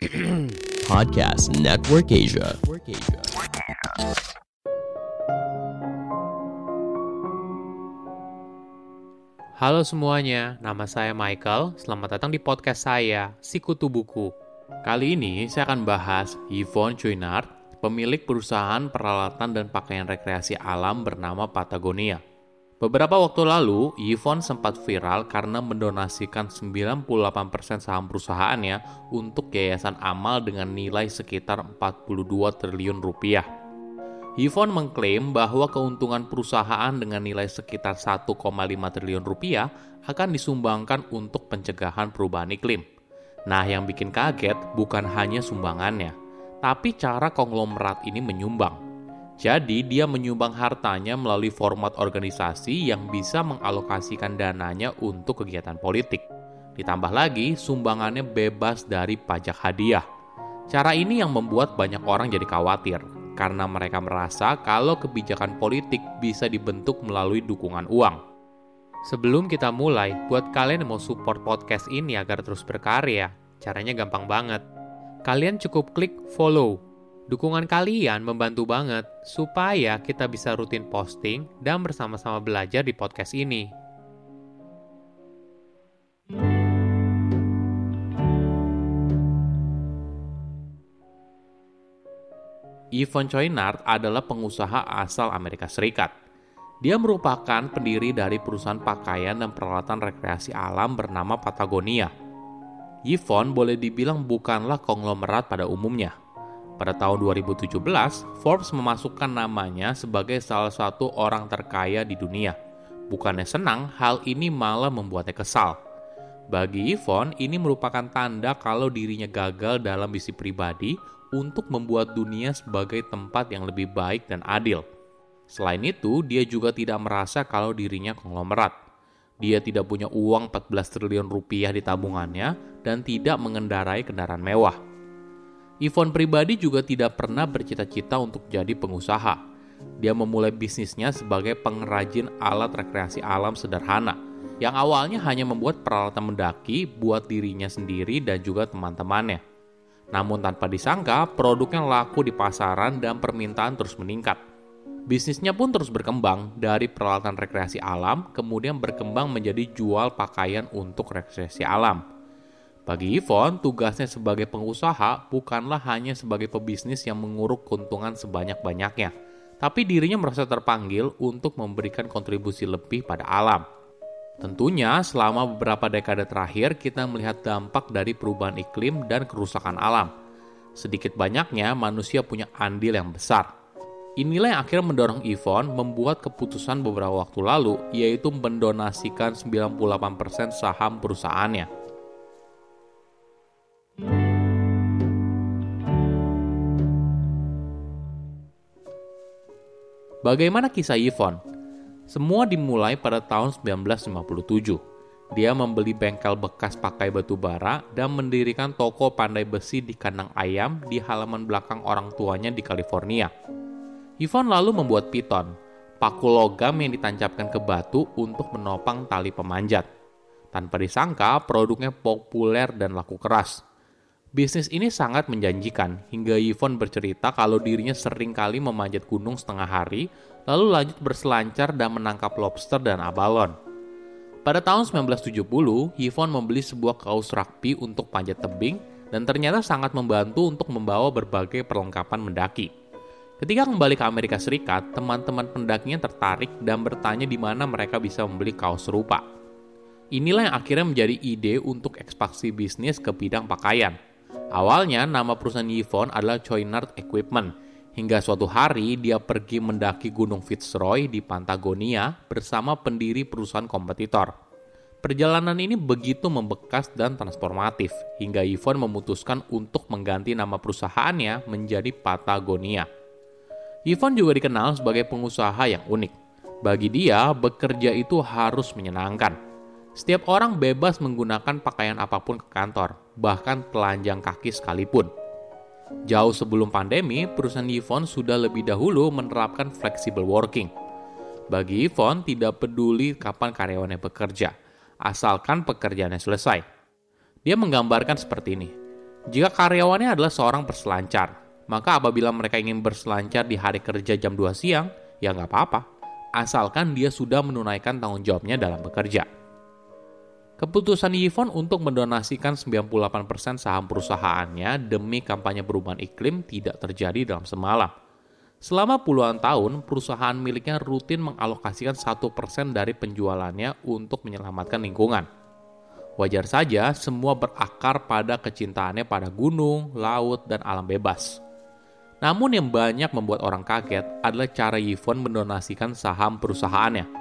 Podcast Network Asia. Halo semuanya, nama saya Michael. Selamat datang di podcast saya, Sikutu Buku. Kali ini saya akan bahas Yvonne Chouinard, pemilik perusahaan peralatan dan pakaian rekreasi alam bernama Patagonia. Beberapa waktu lalu, Yvonne sempat viral karena mendonasikan 98% saham perusahaannya untuk yayasan amal dengan nilai sekitar 42 triliun rupiah. Yvonne mengklaim bahwa keuntungan perusahaan dengan nilai sekitar 1,5 triliun rupiah akan disumbangkan untuk pencegahan perubahan iklim. Nah, yang bikin kaget bukan hanya sumbangannya, tapi cara konglomerat ini menyumbang. Jadi, dia menyumbang hartanya melalui format organisasi yang bisa mengalokasikan dananya untuk kegiatan politik. Ditambah lagi, sumbangannya bebas dari pajak hadiah. Cara ini yang membuat banyak orang jadi khawatir karena mereka merasa kalau kebijakan politik bisa dibentuk melalui dukungan uang. Sebelum kita mulai, buat kalian yang mau support podcast ini agar terus berkarya, caranya gampang banget. Kalian cukup klik follow. Dukungan kalian membantu banget supaya kita bisa rutin posting dan bersama-sama belajar di podcast ini. Yvonne Chouinard adalah pengusaha asal Amerika Serikat. Dia merupakan pendiri dari perusahaan pakaian dan peralatan rekreasi alam bernama Patagonia. Yvonne boleh dibilang bukanlah konglomerat pada umumnya. Pada tahun 2017, Forbes memasukkan namanya sebagai salah satu orang terkaya di dunia. Bukannya senang, hal ini malah membuatnya kesal. Bagi Yvonne, ini merupakan tanda kalau dirinya gagal dalam misi pribadi untuk membuat dunia sebagai tempat yang lebih baik dan adil. Selain itu, dia juga tidak merasa kalau dirinya konglomerat. Dia tidak punya uang 14 triliun rupiah di tabungannya dan tidak mengendarai kendaraan mewah. Yvonne pribadi juga tidak pernah bercita-cita untuk jadi pengusaha. Dia memulai bisnisnya sebagai pengrajin alat rekreasi alam sederhana, yang awalnya hanya membuat peralatan mendaki buat dirinya sendiri dan juga teman-temannya. Namun tanpa disangka, produknya laku di pasaran dan permintaan terus meningkat. Bisnisnya pun terus berkembang dari peralatan rekreasi alam, kemudian berkembang menjadi jual pakaian untuk rekreasi alam. Bagi Yvonne, tugasnya sebagai pengusaha bukanlah hanya sebagai pebisnis yang menguruk keuntungan sebanyak-banyaknya, tapi dirinya merasa terpanggil untuk memberikan kontribusi lebih pada alam. Tentunya, selama beberapa dekade terakhir, kita melihat dampak dari perubahan iklim dan kerusakan alam. Sedikit banyaknya, manusia punya andil yang besar. Inilah yang akhirnya mendorong Yvonne membuat keputusan beberapa waktu lalu, yaitu mendonasikan 98% saham perusahaannya. Bagaimana kisah Yvonne? Semua dimulai pada tahun 1957. Dia membeli bengkel bekas pakai batu bara dan mendirikan toko pandai besi di kandang ayam di halaman belakang orang tuanya di California. Yvonne lalu membuat piton, paku logam yang ditancapkan ke batu untuk menopang tali pemanjat. Tanpa disangka, produknya populer dan laku keras. Bisnis ini sangat menjanjikan, hingga Yvonne bercerita kalau dirinya sering kali memanjat gunung setengah hari lalu lanjut berselancar dan menangkap lobster dan abalon. Pada tahun 1970, Yvonne membeli sebuah kaos rugby untuk panjat tebing dan ternyata sangat membantu untuk membawa berbagai perlengkapan mendaki. Ketika kembali ke Amerika Serikat, teman-teman pendakinya tertarik dan bertanya di mana mereka bisa membeli kaos serupa. Inilah yang akhirnya menjadi ide untuk ekspansi bisnis ke bidang pakaian. Awalnya, nama perusahaan Yvonne adalah Chouinard Equipment, Hingga suatu hari dia pergi mendaki Gunung Fitzroy di Patagonia bersama pendiri perusahaan kompetitor. Perjalanan ini begitu membekas dan transformatif hingga Yvonne memutuskan untuk mengganti nama perusahaannya menjadi Patagonia. Yvonne juga dikenal sebagai pengusaha yang unik. Bagi dia, bekerja itu harus menyenangkan. Setiap orang bebas menggunakan pakaian apa pun ke kantor, bahkan telanjang kaki sekalipun. Jauh sebelum pandemi, perusahaan Yvonne sudah lebih dahulu menerapkan flexible working. Bagi Yvonne, tidak peduli kapan karyawannya bekerja, asalkan pekerjaannya selesai. Dia menggambarkan seperti ini. Jika karyawannya adalah seorang berselancar, maka apabila mereka ingin berselancar di hari kerja jam 2 siang, ya nggak apa-apa, asalkan dia sudah menunaikan tanggung jawabnya dalam bekerja. Keputusan Yvonne untuk mendonasikan 98% saham perusahaannya demi kampanye perubahan iklim tidak terjadi dalam semalam. Selama puluhan tahun, perusahaan miliknya rutin mengalokasikan 1% dari penjualannya untuk menyelamatkan lingkungan. Wajar saja semua berakar pada kecintaannya pada gunung, laut, dan alam bebas. Namun yang banyak membuat orang kaget adalah cara Yvonne mendonasikan saham perusahaannya –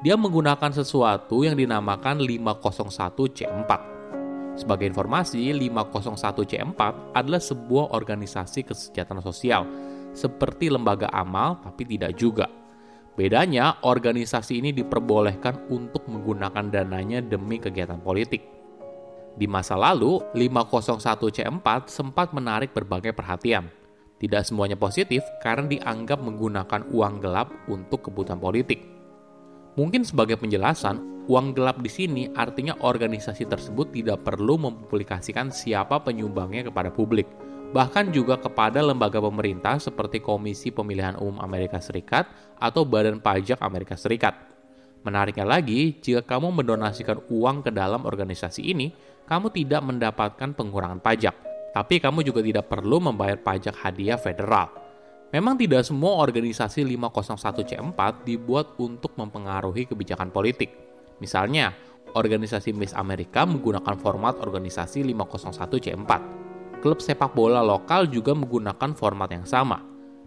dia menggunakan sesuatu yang dinamakan 501C4. Sebagai informasi, 501C4 adalah sebuah organisasi kesejahteraan sosial, seperti lembaga amal tapi tidak juga. Bedanya, organisasi ini diperbolehkan untuk menggunakan dananya demi kegiatan politik. Di masa lalu, 501C4 sempat menarik berbagai perhatian. Tidak semuanya positif karena dianggap menggunakan uang gelap untuk kebutuhan politik. Mungkin sebagai penjelasan, uang gelap di sini artinya organisasi tersebut tidak perlu mempublikasikan siapa penyumbangnya kepada publik, bahkan juga kepada lembaga pemerintah seperti Komisi Pemilihan Umum Amerika Serikat atau Badan Pajak Amerika Serikat. Menariknya lagi, jika kamu mendonasikan uang ke dalam organisasi ini, kamu tidak mendapatkan pengurangan pajak, tapi kamu juga tidak perlu membayar pajak hadiah federal. Memang tidak semua organisasi 501C4 dibuat untuk mempengaruhi kebijakan politik. Misalnya, organisasi Miss Amerika menggunakan format organisasi 501C4. Klub sepak bola lokal juga menggunakan format yang sama.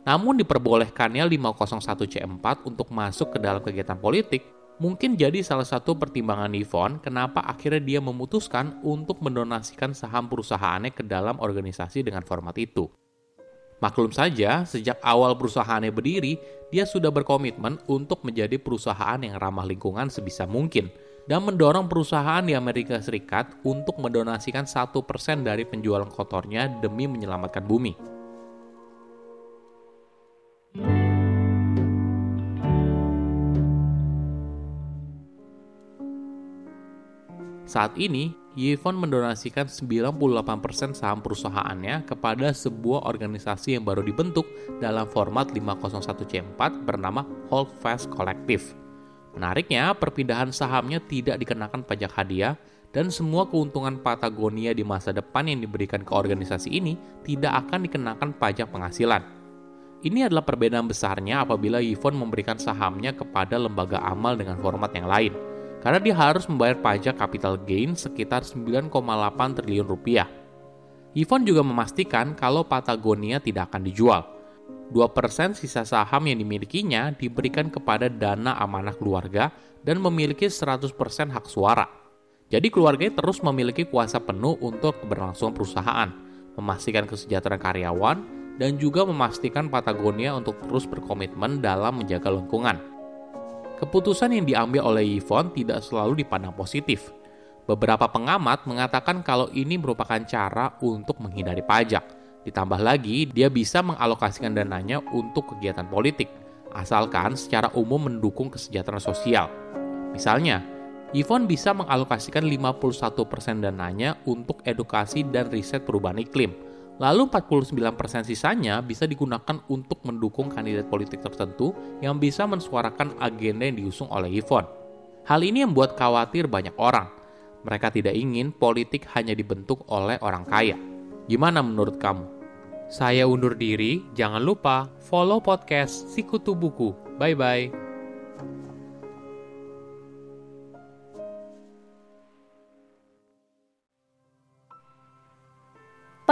Namun diperbolehkannya 501C4 untuk masuk ke dalam kegiatan politik mungkin jadi salah satu pertimbangan Yvonne kenapa akhirnya dia memutuskan untuk mendonasikan saham perusahaannya ke dalam organisasi dengan format itu. Maklum saja, sejak awal perusahaannya berdiri, dia sudah berkomitmen untuk menjadi perusahaan yang ramah lingkungan sebisa mungkin dan mendorong perusahaan di Amerika Serikat untuk mendonasikan satu persen dari penjualan kotornya demi menyelamatkan bumi. Saat ini, Yvonne mendonasikan 98% saham perusahaannya kepada sebuah organisasi yang baru dibentuk dalam format 501C4 bernama Hold Fast Collective. Menariknya, perpindahan sahamnya tidak dikenakan pajak hadiah dan semua keuntungan Patagonia di masa depan yang diberikan ke organisasi ini tidak akan dikenakan pajak penghasilan. Ini adalah perbedaan besarnya apabila Yvonne memberikan sahamnya kepada lembaga amal dengan format yang lain – karena dia harus membayar pajak capital gain sekitar 9,8 triliun rupiah. Yvonne juga memastikan kalau Patagonia tidak akan dijual. 2% sisa saham yang dimilikinya diberikan kepada dana amanah keluarga dan memiliki 100% hak suara. Jadi keluarganya terus memiliki kuasa penuh untuk keberlangsungan perusahaan, memastikan kesejahteraan karyawan, dan juga memastikan Patagonia untuk terus berkomitmen dalam menjaga lingkungan. Keputusan yang diambil oleh Yvonne tidak selalu dipandang positif. Beberapa pengamat mengatakan kalau ini merupakan cara untuk menghindari pajak. Ditambah lagi, dia bisa mengalokasikan dananya untuk kegiatan politik, asalkan secara umum mendukung kesejahteraan sosial. Misalnya, Yvonne bisa mengalokasikan 51% dananya untuk edukasi dan riset perubahan iklim, Lalu 49% sisanya bisa digunakan untuk mendukung kandidat politik tertentu yang bisa mensuarakan agenda yang diusung oleh Yvonne. Hal ini membuat khawatir banyak orang. Mereka tidak ingin politik hanya dibentuk oleh orang kaya. Gimana menurut kamu? Saya undur diri, jangan lupa follow podcast Sikutu Buku. Bye-bye.